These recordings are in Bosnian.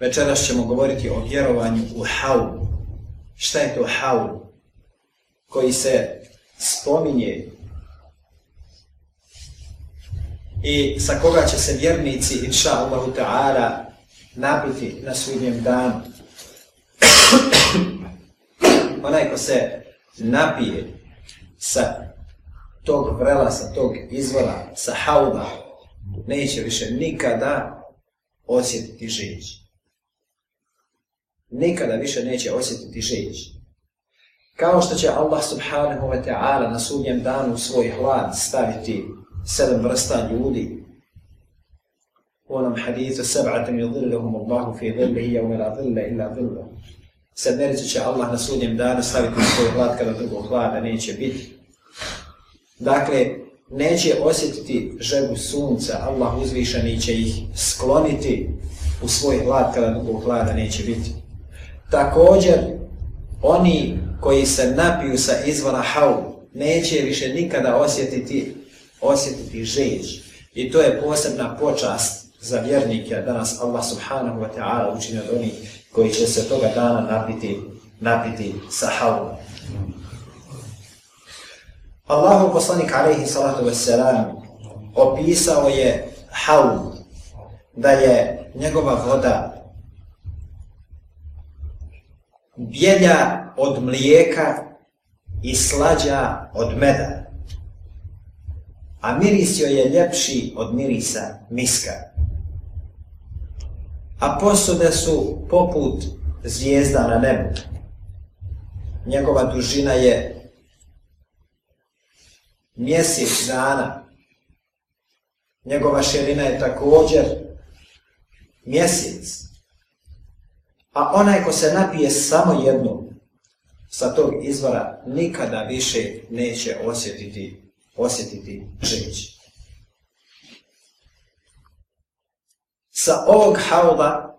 Večeras ćemo govoriti o vjerovanju u haul. Šta je to haul? Koji se spominje i sa koga će se vjernici, inša Allahu ta'ala, napiti na svijem danu. Onaj ko se napije sa tog vrela, sa tog izvora, sa hauda, neće više nikada osjetiti žiđi nikada više neće osjetiti žeđ. Kao što će Allah subhanahu wa ta'ala na sudnjem danu svoj hlad staviti sedam vrsta ljudi, u onom hadithu seb'atem yudhilluhum Allahu fi dhillihi la illa će Allah na sudnjem danu staviti svoj hlad kada drugog hlada neće biti. Dakle, neće osjetiti žegu sunca, Allah uzvišeni će ih skloniti u svoj hlad kada drugog hlada neće biti. Također, oni koji se napiju sa izvora haul, neće više nikada osjetiti, osjetiti žeđ. I to je posebna počast za vjernike da nas Allah subhanahu wa ta'ala učini od onih koji će se toga dana napiti, napiti sa haulom. Allahu poslanik alaihi salatu wasalam opisao je hau, da je njegova voda bjelja od mlijeka i slađa od meda. A miris joj je ljepši od mirisa miska. A posude su poput zvijezda na nebu. Njegova dužina je mjesec dana. Njegova širina je također mjesec. A onaj ko se napije samo jednom sa tog izvora nikada više neće osjetiti, osjetiti žeć. Sa ovog hauba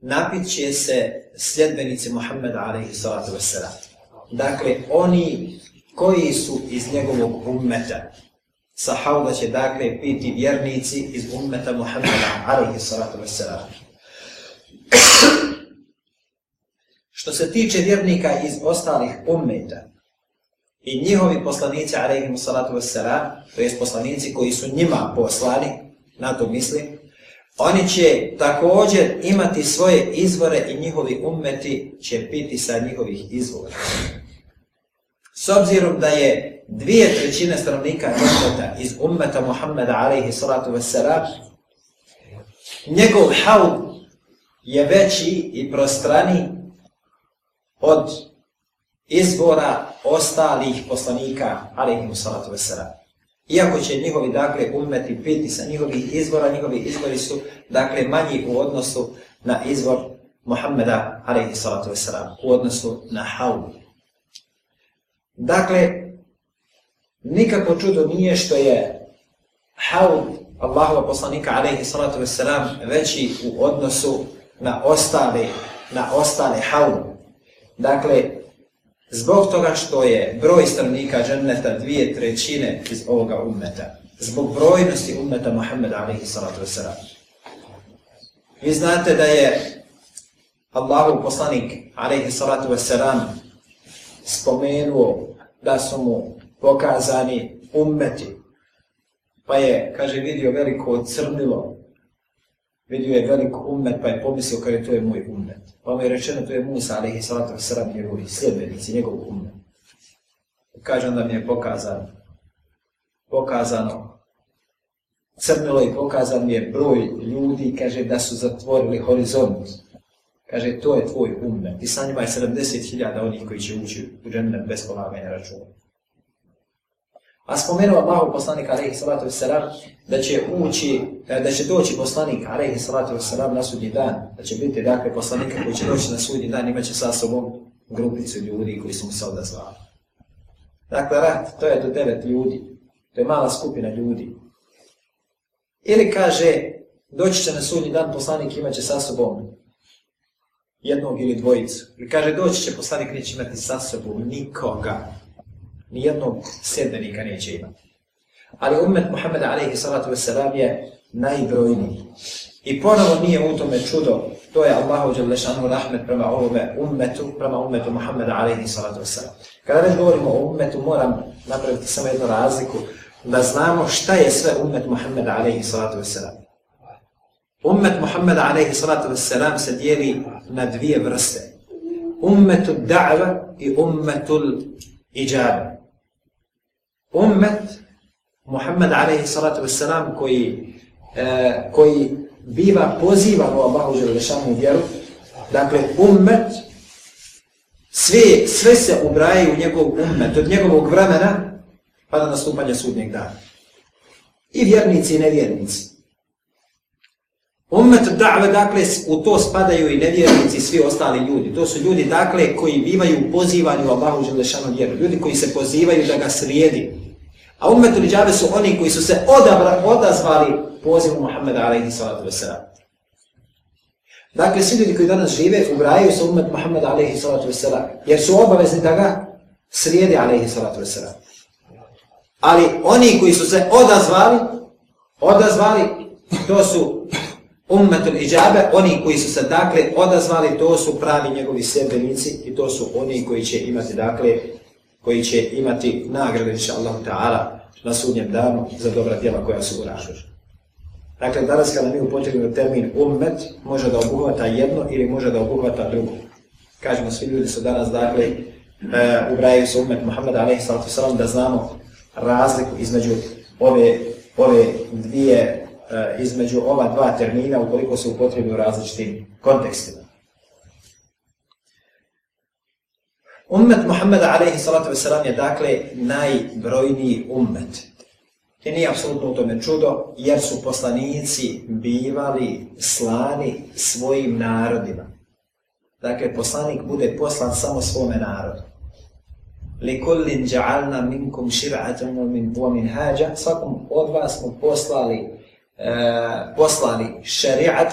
napit će se sljedbenici Muhammeda alaihi Dakle, oni koji su iz njegovog ummeta. Sa hauda će dakle piti vjernici iz ummeta Muhammeda alaihi salatu što se tiče vjernika iz ostalih ummeta i njihovi poslanici, alaihimu salatu wassalam, to je poslanici koji su njima poslani, na to mislim, oni će također imati svoje izvore i njihovi ummeti će piti sa njihovih izvora. S obzirom da je dvije trećine stanovnika ummeta iz ummeta Muhammeda alaihi salatu njegov haud je veći i prostrani od izbora ostalih poslanika, alaihimu salatu vesera. Iako će njihovi, dakle, umeti biti sa njihovih izbora, njihovi izvori su, dakle, manji u odnosu na izvor Muhammeda, alaihi salatu vesera, u odnosu na Haulu. Dakle, nikako čudo nije što je Haul Allahova poslanika, alaihi salatu vesera, veći u odnosu na ostale, na ostale Haulu. Dakle, zbog toga što je broj stanovnika dženneta dvije trećine iz ovoga ummeta, zbog brojnosti ummeta Muhammed alihi salatu wasalam. Vi znate da je Allahu poslanik alihi salatu wasalam spomenuo da su mu pokazani ummeti, pa je, kaže, vidio veliko crnilo vidio je velik umet pa je pomislio kao je to je moj umet. Pa mu je rečeno to je Musa je salatu sram njegovih sljedbenici, njegov umet. Kaže onda mi je pokazano, pokazano, crnilo i pokazan je broj ljudi, kaže da su zatvorili horizont. Kaže to je tvoj umet. i sa njima je 70.000 onih koji će ući u džennet bez polaganja računa. A spomenuo Allahu poslanik alaihi salatu wasalam da će ući, e, da će doći poslanik Alehi salatu wasalam na sudnji dan, da će biti dakle poslanika koji će doći na sudnji dan imat će sa sobom grupicu ljudi koji su mu se odazvali. Dakle, rat, to je do devet ljudi. To je mala skupina ljudi. Ili kaže, doći će na sudnji dan, poslanik imat će sa sobom jednog ili dvojicu. Ili kaže, doći će, poslanik neće imati sa sobom nikoga nijednog sedmenika neće imati. Ali umet Muhammeda alaihi salatu je najbrojniji. I ponovo nije u tome čudo, to je Allahu Đalešanu rahmet prema ovome ummetu, prema ummetu Muhammeda alaihi salatu Kada već govorimo o ummetu, moram napraviti samo jednu razliku, da znamo šta je sve ummet Muhammeda alaihi salatu wasalam. Ummet Muhammeda salatu se dijeli na dvije vrste. Ummetu da'va i ummetul iđaba ummet Muhammed alaihi salatu wasalam koji, e, koji biva pozivan u Allahu Želešanu vjeru, dakle ummet, sve, sve se ubraje u njegov ummet, od njegovog vremena pa do nastupanja sudnjeg dana. I vjernici i nevjernici. Ummet da've, dakle, u to spadaju i nevjernici i svi ostali ljudi. To su ljudi, dakle, koji bivaju pozivani u Allahu Želešanu vjeru. Ljudi koji se pozivaju da ga slijedi. A umet Riđave su oni koji su se odabra, odazvali pozivu Muhammeda alaihi salatu wasalam. Dakle, svi ljudi koji danas žive ubrajaju se umet Muhammeda alaihi salatu wasalam, jer su obavezni da ga slijede alaihi salatu Ali oni koji su se odazvali, odazvali, to su ummetul iđabe, oni koji su se dakle odazvali, to su pravi njegovi sredbenici i to su oni koji će imati dakle koji će imati nagrade inša Allah ta'ala, na sudnjem danu za dobra djela koja su uražena. Dakle, danas kada mi upotrebimo termin ummet, može da obuhvata jedno ili može da obuhvata drugo. Kažemo, svi ljudi su danas, dakle, e, ubrajaju se ummet Muhammeda, alaihi da znamo razliku između ove, ove dvije, e, između ova dva termina, ukoliko se upotrebi u različitim kontekstima. Ummet Muhammeda alaihi salatu wasalam je dakle najbrojniji ummet. I nije apsolutno u tome čudo, jer su poslanici bivali slani svojim narodima. Dakle, poslanik bude poslan samo svome narodu. لِكُلِّنْ جَعَلْنَا مِنْكُمْ شِرْعَةً وَمِنْ وَمِنْ Svakom od vas smo poslali, e, poslali šariat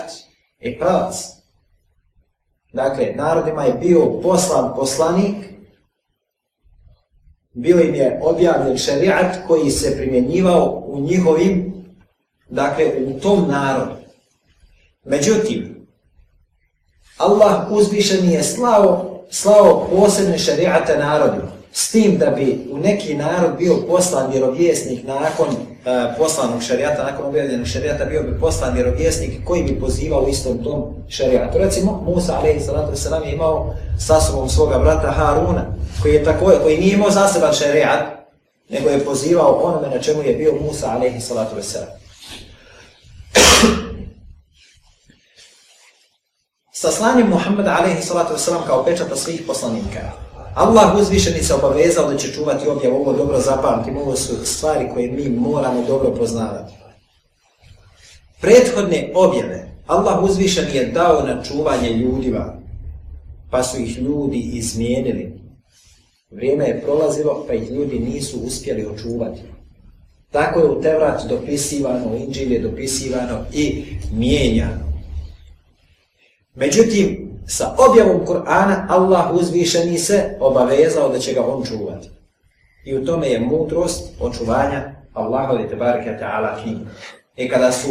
i pravac. Dakle, narodima je bio poslan poslanik, bio im je objavljen šerijat koji se primjenjivao u njihovim, dakle, u tom narodu. Međutim, Allah uzvišen je slao, slao posebne šerijate narodima s tim da bi u neki narod bio poslan vjerovjesnik nakon e, poslanog šarijata, nakon objavljenog šarijata, bio bi poslan vjerovjesnik koji bi pozivao istom tom šarijatu. Recimo, Musa a.s. je imao sa sobom svoga brata Haruna, koji, je tako, koji nije imao zaseban šarijat, nego je pozivao onome na čemu je bio Musa a.s. Sa slanjem Muhammeda a.s. kao pečata svih poslanika, Allah uzvišeni se obavezao da će čuvati objav, ovo dobro zapamtim, ovo su stvari koje mi moramo dobro poznavati. Prethodne objave Allah uzvišeni je dao na čuvanje ljudima, pa su ih ljudi izmijenili. Vrijeme je prolazilo, pa ih ljudi nisu uspjeli očuvati. Tako je u Tevrat dopisivano, u je dopisivano i mijenjano. Međutim, sa objavom Kur'ana Allah uzvišeni se obavezao da će ga on čuvati. I u tome je mudrost očuvanja Allahove tebareke ta'ala knjiga. I kada su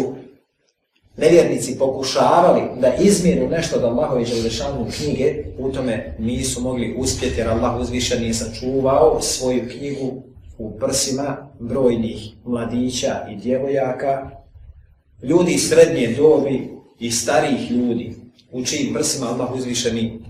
nevjernici pokušavali da izmjenu nešto od Allahove želešanu knjige, u tome nisu mogli uspjeti jer Allah uzvišeni je sačuvao svoju knjigu u prsima brojnih mladića i djevojaka, ljudi srednje dobi i starih ljudi u čijim prsima Allah uzvišeni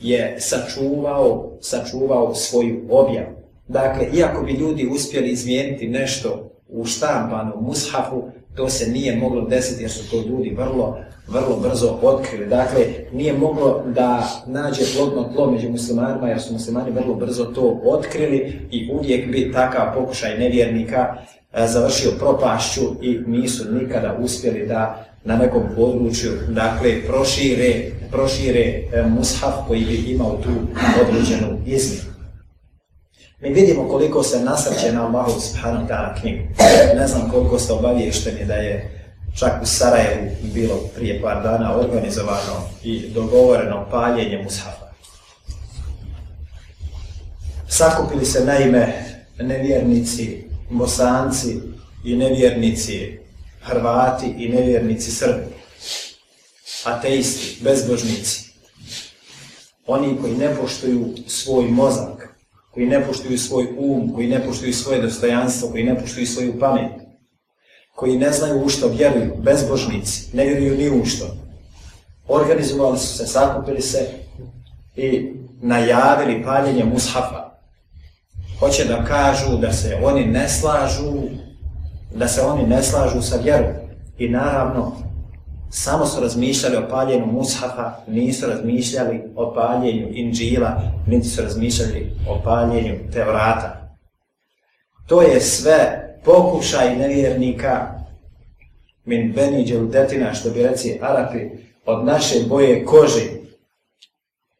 je sačuvao, sačuvao svoju objavu. Dakle, iako bi ljudi uspjeli izmijeniti nešto u štampanom mushafu, to se nije moglo desiti jer su to ljudi vrlo, vrlo brzo otkrili. Dakle, nije moglo da nađe plodno tlo među muslimanima jer su muslimani vrlo brzo to otkrili i uvijek bi takav pokušaj nevjernika e, završio propašću i nisu nikada uspjeli da na nekom području, dakle, prošire, prošire e, mushaf koji bi imao tu određenu izmiju. Mi vidimo koliko se nasrće na Allahu subhanahu ta'ala knjigu. Ne znam koliko ste obavješteni da je čak u Sarajevu bilo prije par dana organizovano i dogovoreno paljenje mushafa. Sakupili se naime nevjernici, bosanci i nevjernici Hrvati i nevjernici Srbi, ateisti, bezbožnici, oni koji ne poštuju svoj mozak, koji ne poštuju svoj um, koji ne poštuju svoje dostojanstvo, koji ne poštuju svoju pamet, koji ne znaju u što vjeruju, bezbožnici, ne vjeruju ni u što. Organizovali su se, sakupili se i najavili paljenje mushafa. Hoće da kažu da se oni ne slažu da se oni ne slažu sa vjerom. I naravno, samo su razmišljali o paljenju mushafa, nisu razmišljali o paljenju inđila, niti su razmišljali o paljenju tevrata. To je sve pokušaj nevjernika min beni detina, što bi reci Arapi, od naše boje kože,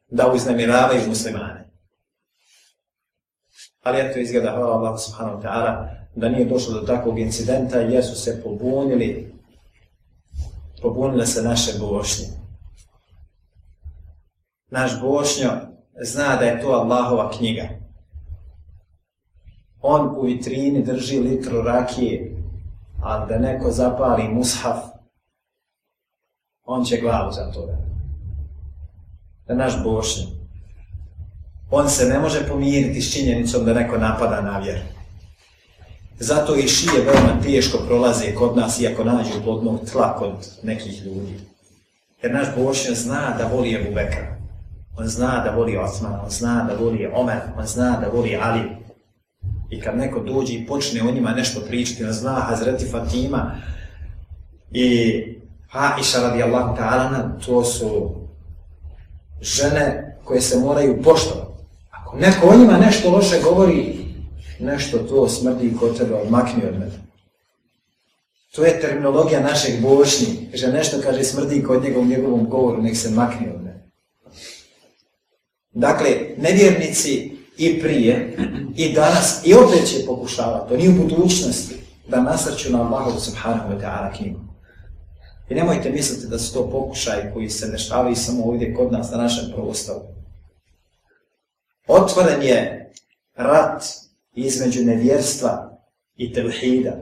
da uznamiravaju muslimane. Ali eto izgleda, hvala Allah subhanahu ta'ala, da nije došlo do takvog incidenta jesu se pobunili, pobunile se naše bošnje. Naš bošnjo zna da je to Allahova knjiga. On u vitrini drži litru rakije, a da neko zapali mushaf, on će glavu za to. Da naš bošnjo. On se ne može pomiriti s činjenicom da neko napada na vjeru. Zato i šije veoma teško prolaze kod nas, iako nađu plodnog tla kod nekih ljudi. Jer naš Bošnja zna da voli Ebu Bekra. On zna da voli Osman, on zna da voli Omer, on zna da voli Ali. I kad neko dođe i počne o njima nešto pričati, on zna Hazreti Fatima i Aisha radijallahu ta'ala, to su žene koje se moraju poštovati. Ako neko o njima nešto loše govori, nešto to smrdi kod tebe, odmakni od mene. To je terminologija našeg bošnji. že nešto kaže smrdi kod njega u njegovom govoru, nek se makni od mene. Dakle, nevjernici i prije, i danas, i opet će pokušavati, nije u budućnosti, da nasrću na Allahovu subhanahu wa ta'ala I nemojte misliti da su to pokušaj koji se dešavaju samo ovdje kod nas na našem prostoru. Otvoren je rat između nevjerstva i telhida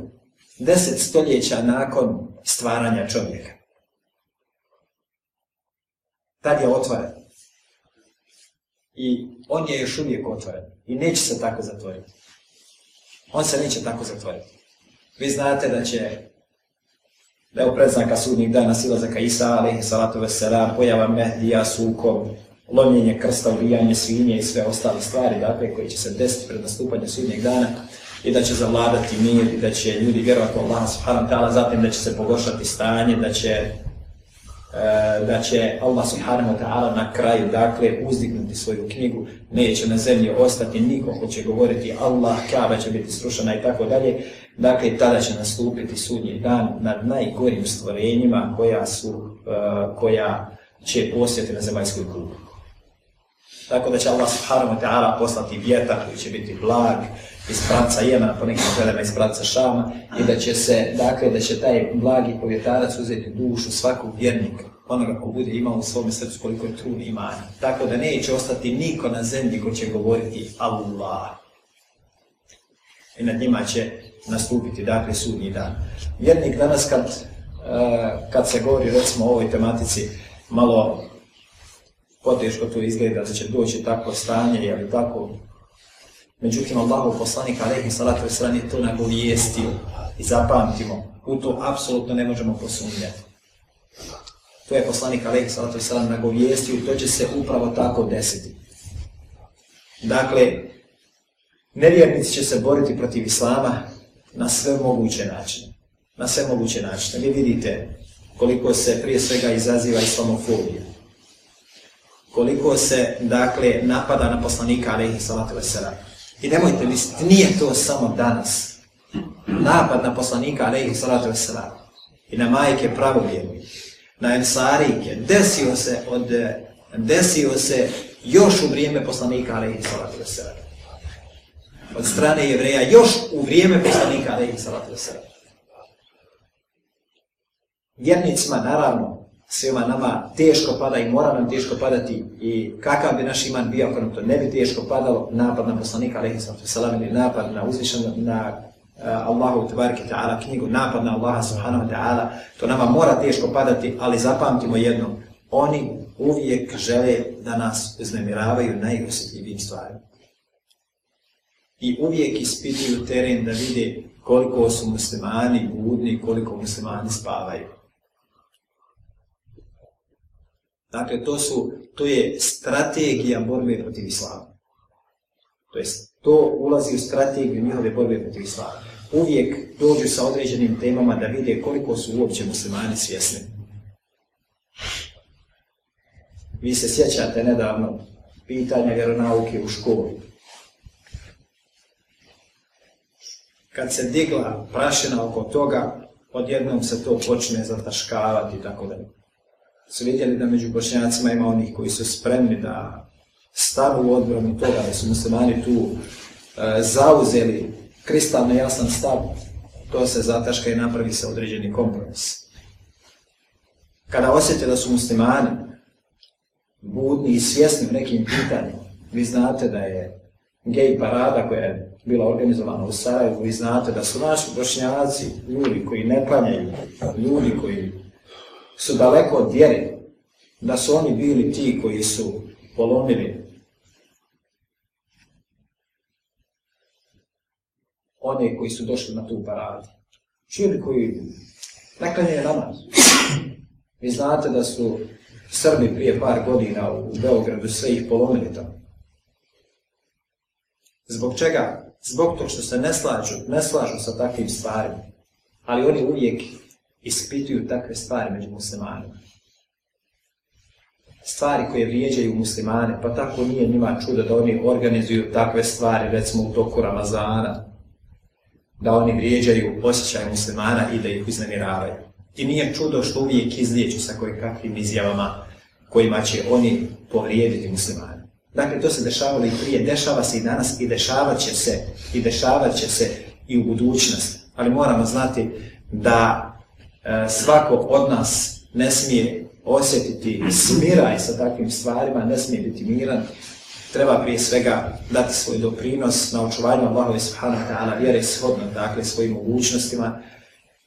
deset stoljeća nakon stvaranja čovjeka. Tad je otvoren. I on je još uvijek otvoren. I neće se tako zatvoriti. On se neće tako zatvoriti. Vi znate da će da je u predznaka sudnjih dana silazaka Isa, alaihi salatu veselam, pojava Mehdija, sukov, lomljenje krsta, ubijanje svinje i sve ostale stvari, dakle, koji će se desiti pred nastupanjem sudnjeg dana i da će zavladati mir i da će ljudi vjerovati u Allah subhanahu ta'ala, zatim da će se pogošati stanje, da će e, da će Allah subhanahu wa ta'ala na kraju, dakle, uzdignuti svoju knjigu, neće na zemlji ostati niko ko će govoriti Allah, kava će biti srušena i tako dalje. Dakle, tada će nastupiti sudnji dan nad najgorim stvorenjima koja, su, e, koja će posjeti na zemaljskoj kugli. Tako da će Allah subhanahu wa ta'ala poslati vjetar koji će biti blag iz pravca Jemena, po nekim želema iz pravca Šama i da će se, dakle, da će taj blagi povjetarac uzeti dušu svakog vjernika onoga ko bude imao u svome srcu koliko je trun imanje. Tako da neće ostati niko na zemlji ko će govoriti Allah. I nad njima će nastupiti, dakle, sudnji dan. Vjernik danas kad, eh, kad se govori, recimo, o ovoj tematici malo poteško to izgleda da će doći takvo stanje, jel tako? Međutim, Allahu poslanik, alaihi salatu wasalam, je to nagovijestio i zapamtimo. U to apsolutno ne možemo posumnjati. To je poslanik, alaihi salatu na nagovijestio i to će se upravo tako desiti. Dakle, nevjernici će se boriti protiv Islama na sve moguće načine. Na sve moguće načine. Vi vidite koliko se prije svega izaziva islamofobija koliko se dakle napada na poslanika alaihi salatu vesera. I nemojte misliti, nije to samo danas. Napad na poslanika Alehi salatu vesera i na majke pravovjerni, na ensarike, desio se od desio se još u vrijeme poslanika Alehi salatu vesera. Od strane jevreja još u vrijeme poslanika Alehi salatu vesera. Vjernicima naravno svima nama teško pada i mora nam teško padati i kakav bi naš iman bio ako nam to ne bi teško padalo, napad na poslanika alaihi ili napad na uzvišenu, na eh, Allahu tvarke ta'ala knjigu, napad na Allaha subhanahu ta'ala, to nama mora teško padati, ali zapamtimo jedno, oni uvijek žele da nas uznemiravaju najosjetljivijim stvarima. I uvijek ispituju teren da vide koliko su muslimani budni, koliko muslimani spavaju. Dakle, to, su, to je strategija borbe protiv islama. To jest, to ulazi u strategiju njihove borbe protiv islama. Uvijek dođu sa određenim temama da vide koliko su uopće muslimani svjesni. Vi se sjećate nedavno pitanja vjeronauke u školi. Kad se digla prašina oko toga, odjednom se to počne zataškavati i tako dalje su vidjeli da među bošnjacima ima onih koji su spremni da stanu u odbranu toga, da su muslimani tu e, zauzeli kristalno jasan stav, to se zataška i napravi se određeni kompromis. Kada osjete da su muslimani budni i svjesni u nekim pitanjima, vi znate da je gej parada koja je bila organizovana u Sarajevu, vi znate da su naši bošnjaci ljudi koji ne planjaju, ljudi koji su daleko od vjere, da su oni bili ti koji su polomili one koji su došli na tu paradu. Čili koji naklanjaju namaz. Vi znate da su Srbi prije par godina u Beogradu sve ih polomili tamo. Zbog čega? Zbog toga što se ne slažu, ne slažu sa takvim stvarima. Ali oni uvijek ispituju takve stvari među muslimanima. Stvari koje vrijeđaju muslimane, pa tako nije njima čudo da oni organizuju takve stvari, recimo u toku Ramazana, da oni vrijeđaju osjećaj muslimana i da ih iznamiravaju. I nije čudo što uvijek izliječu sa koji kakvim izjavama kojima će oni povrijediti muslimane. Dakle, to se dešavalo i prije, dešava se i danas i dešavat će se, i dešavat će se i u budućnosti. Ali moramo znati da E, svako od nas ne smije osjetiti smiraj sa takvim stvarima, ne smije biti miran, treba prije svega dati svoj doprinos na očuvanju Allahove subhanahu ta'ala vjere shodno dakle svojim mogućnostima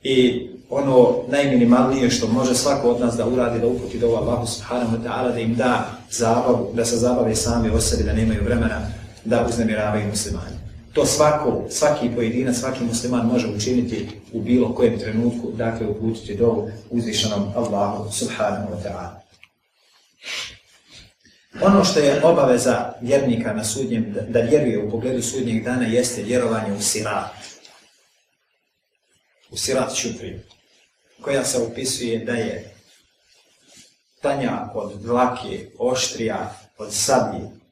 i ono najminimalnije što može svako od nas da uradi, da uputi do Allahu subhanahu ta'ala, da im da zabavu, da se zabave sami o sebi, da nemaju vremena, da uznemiravaju muslimanje. To svako, svaki pojedina, svaki musliman može učiniti u bilo kojem trenutku, dakle uputiti do uzvišenom Allahu subhanahu wa ta'ala. Ono što je obaveza vjernika na sudnjem, da vjeruje u pogledu sudnjeg dana jeste vjerovanje u sirat. U sirat čupri, koja se opisuje da je tanja od dlake, oštrija od sadi.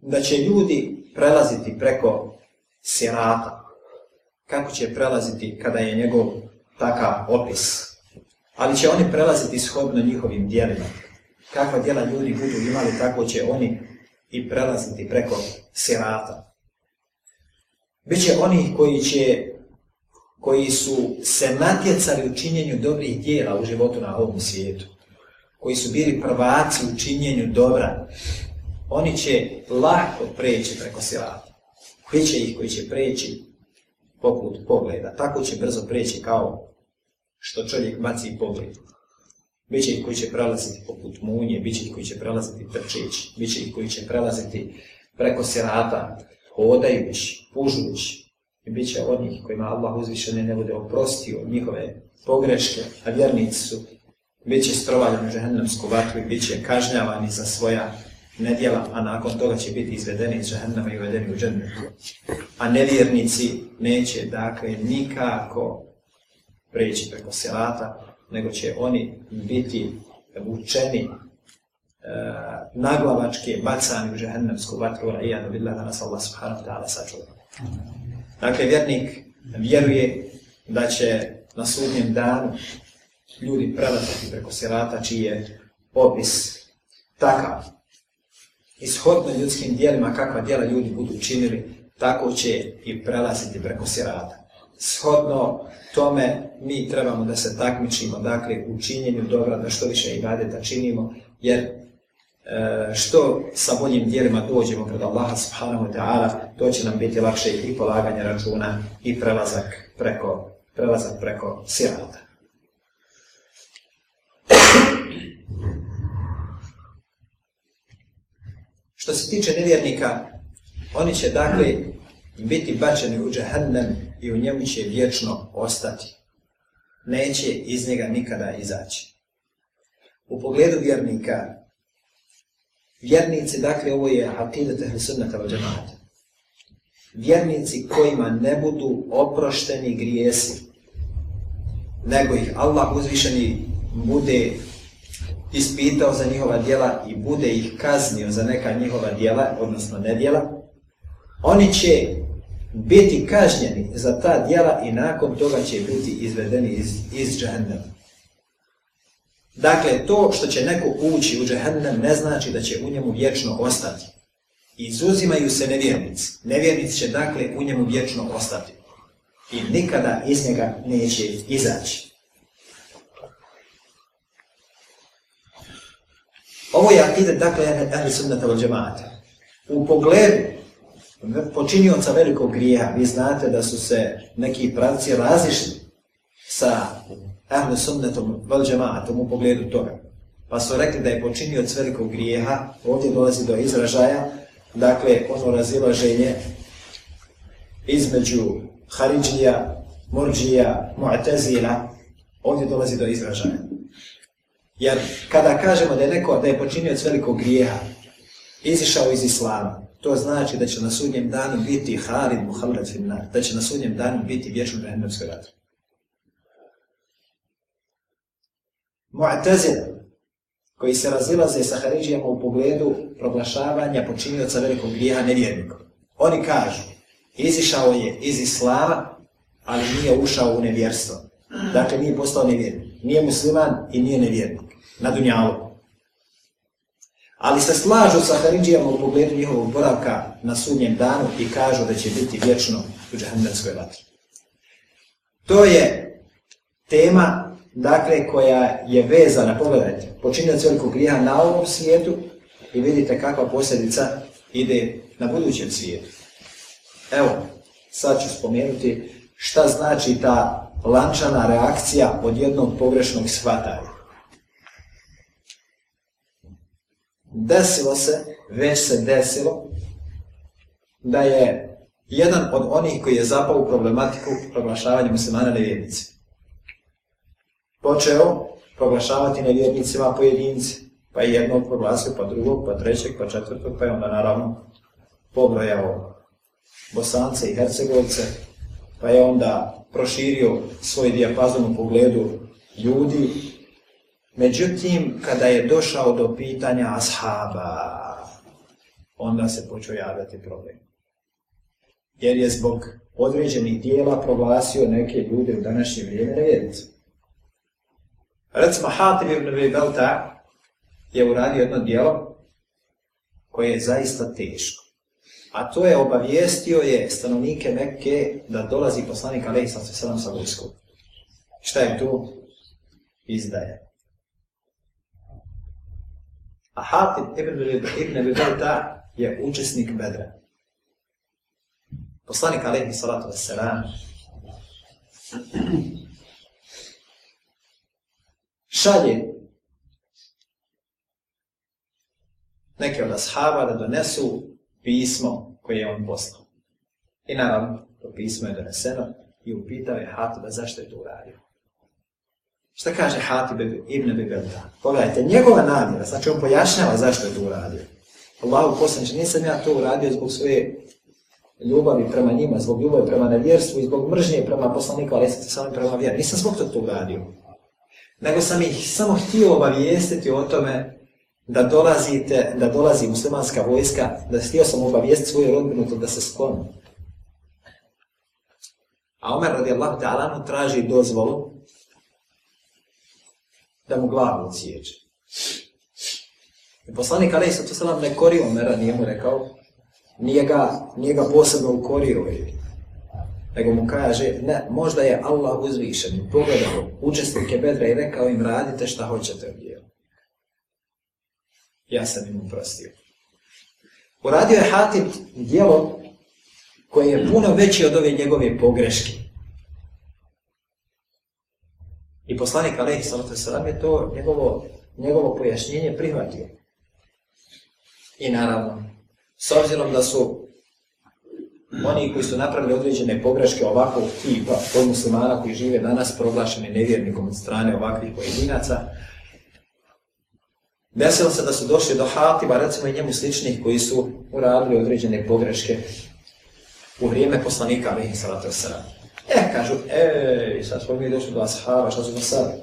da će ljudi prelaziti preko sirata. Kako će prelaziti kada je njegov takav opis? Ali će oni prelaziti shodno njihovim dijelima. Kakva djela ljudi budu imali, tako će oni i prelaziti preko sirata. Biće oni koji će koji su se natjecali u činjenju dobrih djela u životu na ovom svijetu, koji su bili prvaci u činjenju dobra, oni će lako preći preko sirata. će ih koji će preći poput pogleda. Tako će brzo preći kao što čovjek baci pogled. Biće ih koji će prelaziti poput munje, biće ih koji će prelaziti trčić. biće ih koji će prelaziti preko sirata, hodajući, pužujući. I bit će od njih kojima Allah uzvišene ne bude oprostio njihove pogreške, a vjernici su, bit će strovaljeni u žehennemsku vatru i bit će kažnjavani za svoja ne a nakon toga će biti izvedeni iz žahennama i uvedeni u džennet. A nevjernici neće dakle nikako prijeći preko sirata, nego će oni biti učeni e, naglavački bacani u žehennemsku vatru, a i da nas Allah subhanahu ta'ala sačuva. Dakle, vjernik vjeruje da će na sudnjem danu ljudi prelatati preko sirata čiji je opis takav Ishodno ljudskim dijelima kakva djela ljudi budu činili, tako će i prelaziti preko sirata. Shodno tome mi trebamo da se takmičimo, dakle, u činjenju dobra, da što više i da činimo, jer e, što sa boljim dijelima dođemo pred Allaha subhanahu wa ta'ala, to će nam biti lakše i polaganje računa i prelazak preko, prelazak preko sirata. Što se tiče nevjernika, oni će dakle biti bačeni u džahannam i u njemu će vječno ostati. Neće iz njega nikada izaći. U pogledu vjernika, vjernici, dakle ovo je akidat ehlisunata al vjernici kojima ne budu oprošteni grijesi, nego ih Allah uzvišeni bude ispitao za njihova djela i bude ih kaznio za neka njihova djela, odnosno nedjela, oni će biti kažnjeni za ta djela i nakon toga će biti izvedeni iz, iz Dakle, to što će neko ući u džahendam ne znači da će u njemu vječno ostati. Izuzimaju se nevjernici. Nevjernici će dakle u njemu vječno ostati. I nikada iz njega neće izaći. Ovo je akide, dakle, ehli sunnata od džemata. U pogledu počinioca velikog grijeha, vi znate da su se neki pravci razišli sa ehli sunnetom od džematom u pogledu toga. Pa su rekli da je počinioc velikog grijeha, ovdje dolazi do izražaja, dakle, ono razilaženje između Haridžija, Murđija, Mu'tazila, ovdje dolazi do izražaja. Jer kada kažemo da je neko, da je počinio velikog grijeha, izišao iz Islama, to znači da će na sudnjem danu biti Halid Finnar, da će na sudnjem danu biti vječno Behendemskoj vatri. Mu'tazila, koji se razilaze sa Haridžijama u pogledu proglašavanja počinioca velikog grijeha nevjernikom. Oni kažu, izišao je iz Islama, ali nije ušao u nevjerstvo. Dakle, nije postao nevjernik. Nije musliman i nije nevjernik na dunjalu. Ali se slažu sa Haridžijama u pogledu njihovog boravka na sudnjem danu i kažu da će biti vječno u džahannamskoj vatri. To je tema dakle, koja je vezana, pogledajte, počinjac velikog grija na ovom svijetu i vidite kakva posljedica ide na budućem svijetu. Evo, sad ću spomenuti šta znači ta lančana reakcija od jednog pogrešnog shvatanja. desilo se, već se desilo, da je jedan od onih koji je zapao u problematiku proglašavanja muslimana nevjernici. Počeo proglašavati nevjernicima pojedinci, pa je jednog proglasio, pa drugog, pa trećeg, pa četvrtog, pa je onda naravno pobrojao Bosance i Hercegovice, pa je onda proširio svoj dijapazon u pogledu ljudi Međutim, kada je došao do pitanja ashaba, onda se počeo javljati problem. Jer je zbog određenih dijela proglasio neke ljude u današnje vrijeme red. Recimo, Hatim ibn Vibelta je uradio jedno dijelo koje je zaista teško. A to je obavijestio je stanovnike Mekke da dolazi poslanik Alejsa sa vojskom. Šta je tu? Izdaje. A Hatib ibn al-Ibn Bebelta je učesnik Bedra. Poslanik alaihi salatu wassalam šalje neke od ashaba da donesu pismo koje je on poslao. I naravno, to pismo je doneseno i upitao je Hatiba zašto je to uradio. Šta kaže Hatib ibn Bebelta? Pogledajte, njegova namjera, znači on pojašnjava zašto je to uradio. Allahu poslanče, nisam ja to uradio zbog svoje ljubavi prema njima, zbog ljubavi prema nevjerstvu i zbog mržnje prema poslaniku, ali sam samo prema vjeru. Nisam zbog toga to uradio. Nego sam ih samo htio obavijestiti o tome da dolazite, da dolazi muslimanska vojska, da htio sam obavijestiti svoju rodbinu da se skloni. A Omer radijallahu ta'ala traži dozvolu da mu glavu odsječe. I poslanik Ali Isu Tuselam ne korio mera nije mu rekao, nije ga, nije ga posebno ukorio nego mu kaže, ne, možda je Allah uzvišen, pogledao učestnike bedra i rekao im radite šta hoćete u dijelu. Ja sam im uprostio. Uradio je Hatib dijelo koje je puno veći od ove njegove pogreške. I poslanik Alehi Salatu Salam je to njegovo, njegovo pojašnjenje prihvatio. I naravno, s obzirom da su oni koji su napravili određene pogreške ovakvog tipa od muslimana koji žive danas proglašeni nevjernikom od strane ovakvih pojedinaca, desilo se da su došli do Hatiba, recimo i njemu sličnih koji su uradili određene pogreške u vrijeme poslanika Alehi, Salatu Salam. E, kažu, ej, sad smo mi došli do ashaba, šta ćemo sad?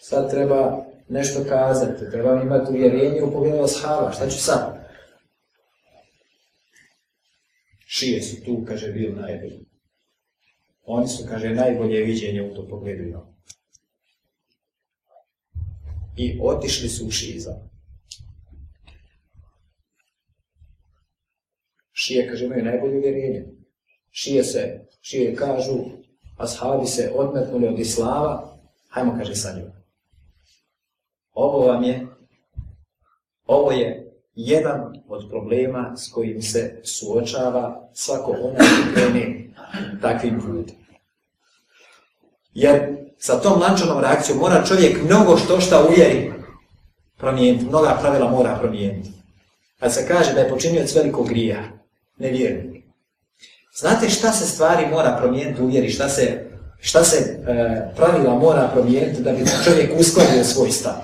Sad treba nešto kazati, treba imati uvjerenje u pogledu ashaba, šta ću sad? Šije su tu, kaže, bil najbolji. Oni su, kaže, najbolje viđenje u to pogledu I otišli su u Šiza. Šije, kaže, imaju najbolje uvjerenje. Šije se čije kažu ashabi se odmetnuli od Islava, hajmo kaže sa njom. Ovo vam je, ovo je jedan od problema s kojim se suočava svako ono što krene takvim putem. Jer sa tom lančanom reakcijom mora čovjek mnogo što šta uvjeri promijeniti, mnoga pravila mora promijeniti. Kad se kaže da je počinio velikog grija, ne vjerujem. Znate šta se stvari mora promijeniti u vjeri, šta se, šta se e, pravila mora promijeniti da bi čovjek uskladio svoj stav.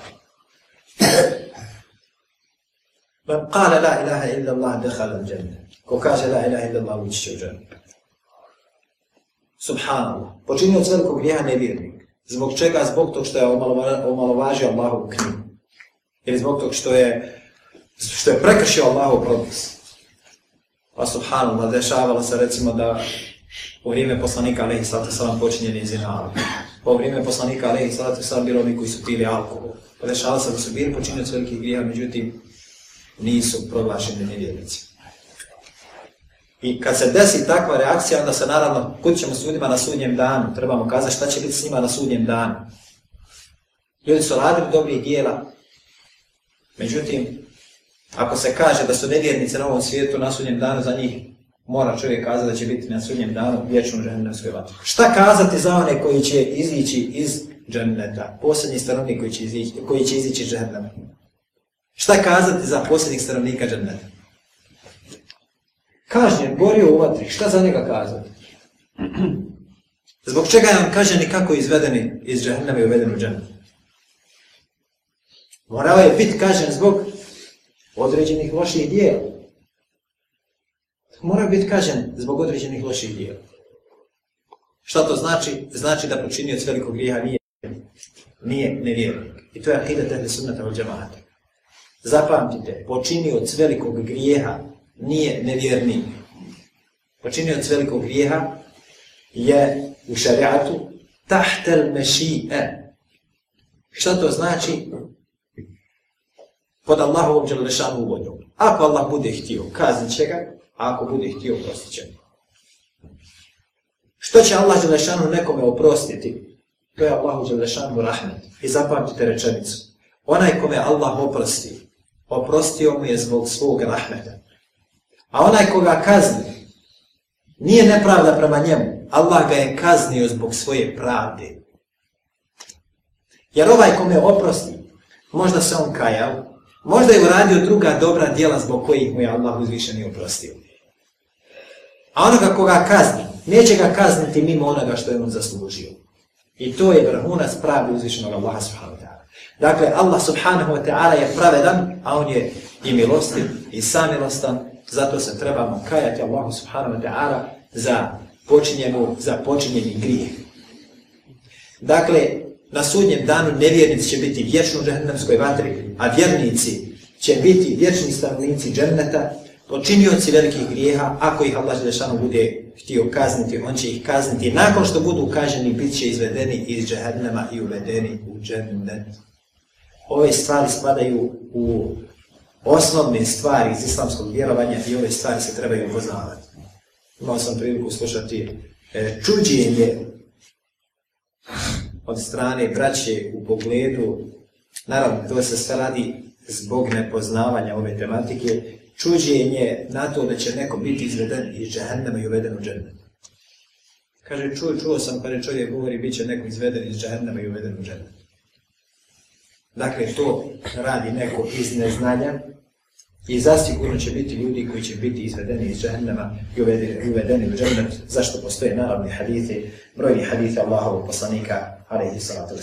Man la ilaha illa Allah dehala džene. Ko kaže la ilaha illa Allah ući će u džene. Subhanallah. Počinio svelikog grijeha nevjernik. Zbog čega? Zbog tog što je omalovažio Allahovu knjigu. Ili zbog tog što je, što je prekršio Allahov propis. Pa subhanallah, dešavalo se recimo da u vrijeme poslanika Alehi Sallatu Sallam počinje iz Pa vrijeme poslanika Alehi bilo oni koji su pili alkohol. Pa dešavalo se da su bili počinjeni velikih grija, međutim nisu proglašeni nevjernici. I kad se desi takva reakcija, onda se naravno kut ćemo s ljudima na sudnjem danu. Trebamo kazati šta će biti s njima na sudnjem danu. Ljudi su radili dobrih dijela, međutim, ako se kaže da su nevjernice na ovom svijetu na sudnjem danu za njih, mora čovjek kazati da će biti na sudnjem danu vječnom džahennemskoj vatru. Šta kazati za one koji će izići iz dženneta, Posljednji stanovnik koji će izići, koji će izići iz Šta kazati za posljednjih stanovnika dženneta? Kažnjen, gori u vatri, šta za njega kazati? Zbog čega je on kažen kako izvedeni iz džahnema i uveden u džennet? Morao je biti kažen zbog određenih loših dijela. Mora biti kažen zbog određenih loših dijela. Šta to znači? Znači da počinio velikog grijeha nije, nije nevjernik. I to je ahida tehli sunnata od Zapamtite, počinio velikog grijeha nije nevjernik. Počinio velikog grijeha je u šariatu tahtel mešije. Šta to znači? pod Allahovom šanu voljom. Ako Allah bude htio, kaznit će ga, a ako bude htio, prostit će Što će Allah šanu nekome oprostiti, to je Allahu Đelešanu rahmet. I zapamtite rečenicu. Onaj kome Allah oprosti, oprostio mu je zbog svog rahmeta. A onaj koga kazni, nije nepravda prema njemu. Allah ga je kaznio zbog svoje pravde. Jer ovaj kome oprosti, možda se on kajao, Možda je uradio druga dobra djela zbog kojih mu je Allah uzvišeni oprostio. A onoga koga kazni, neće ga kazniti mimo onoga što je on zaslužio. I to je vrhunac pravde uzvišenog Allaha subhanahu wa ta'ala. Dakle, Allah subhanahu wa ta'ala je pravedan, a on je i milostiv i samilostan, zato se trebamo kajati Allahu subhanahu wa ta'ala za za počinjeni grijeh. Dakle, na sudnjem danu nevjernici će biti vječni u džehennemskoj vatri, a vjernici će biti vječni stanovnici dženneta, počinioci velikih grijeha, ako ih Allah Želešanu bude htio kazniti, on će ih kazniti. Nakon što budu kaženi, bit će izvedeni iz džehennema i uvedeni u džennet. Ove stvari spadaju u osnovne stvari iz islamskog vjerovanja i ove stvari se trebaju poznavati. Imao sam priliku slušati e, čuđenje od strane braće u pogledu, naravno to se sve radi zbog nepoznavanja ove tematike, čuđenje na to da će neko biti izveden iz džahennema i uveden u džennet. Kaže, čuo, čuo sam, kada pa čovjek govori, bit će neko izveden iz džahennema i uveden u džennet. Dakle, to radi neko iz neznanja i zasigurno će biti ljudi koji će biti izvedeni iz džahnama i uvedeni u džahnem, zašto postoje naravni hadite, brojni haditi Allahovog poslanika 他的意思啊，就是。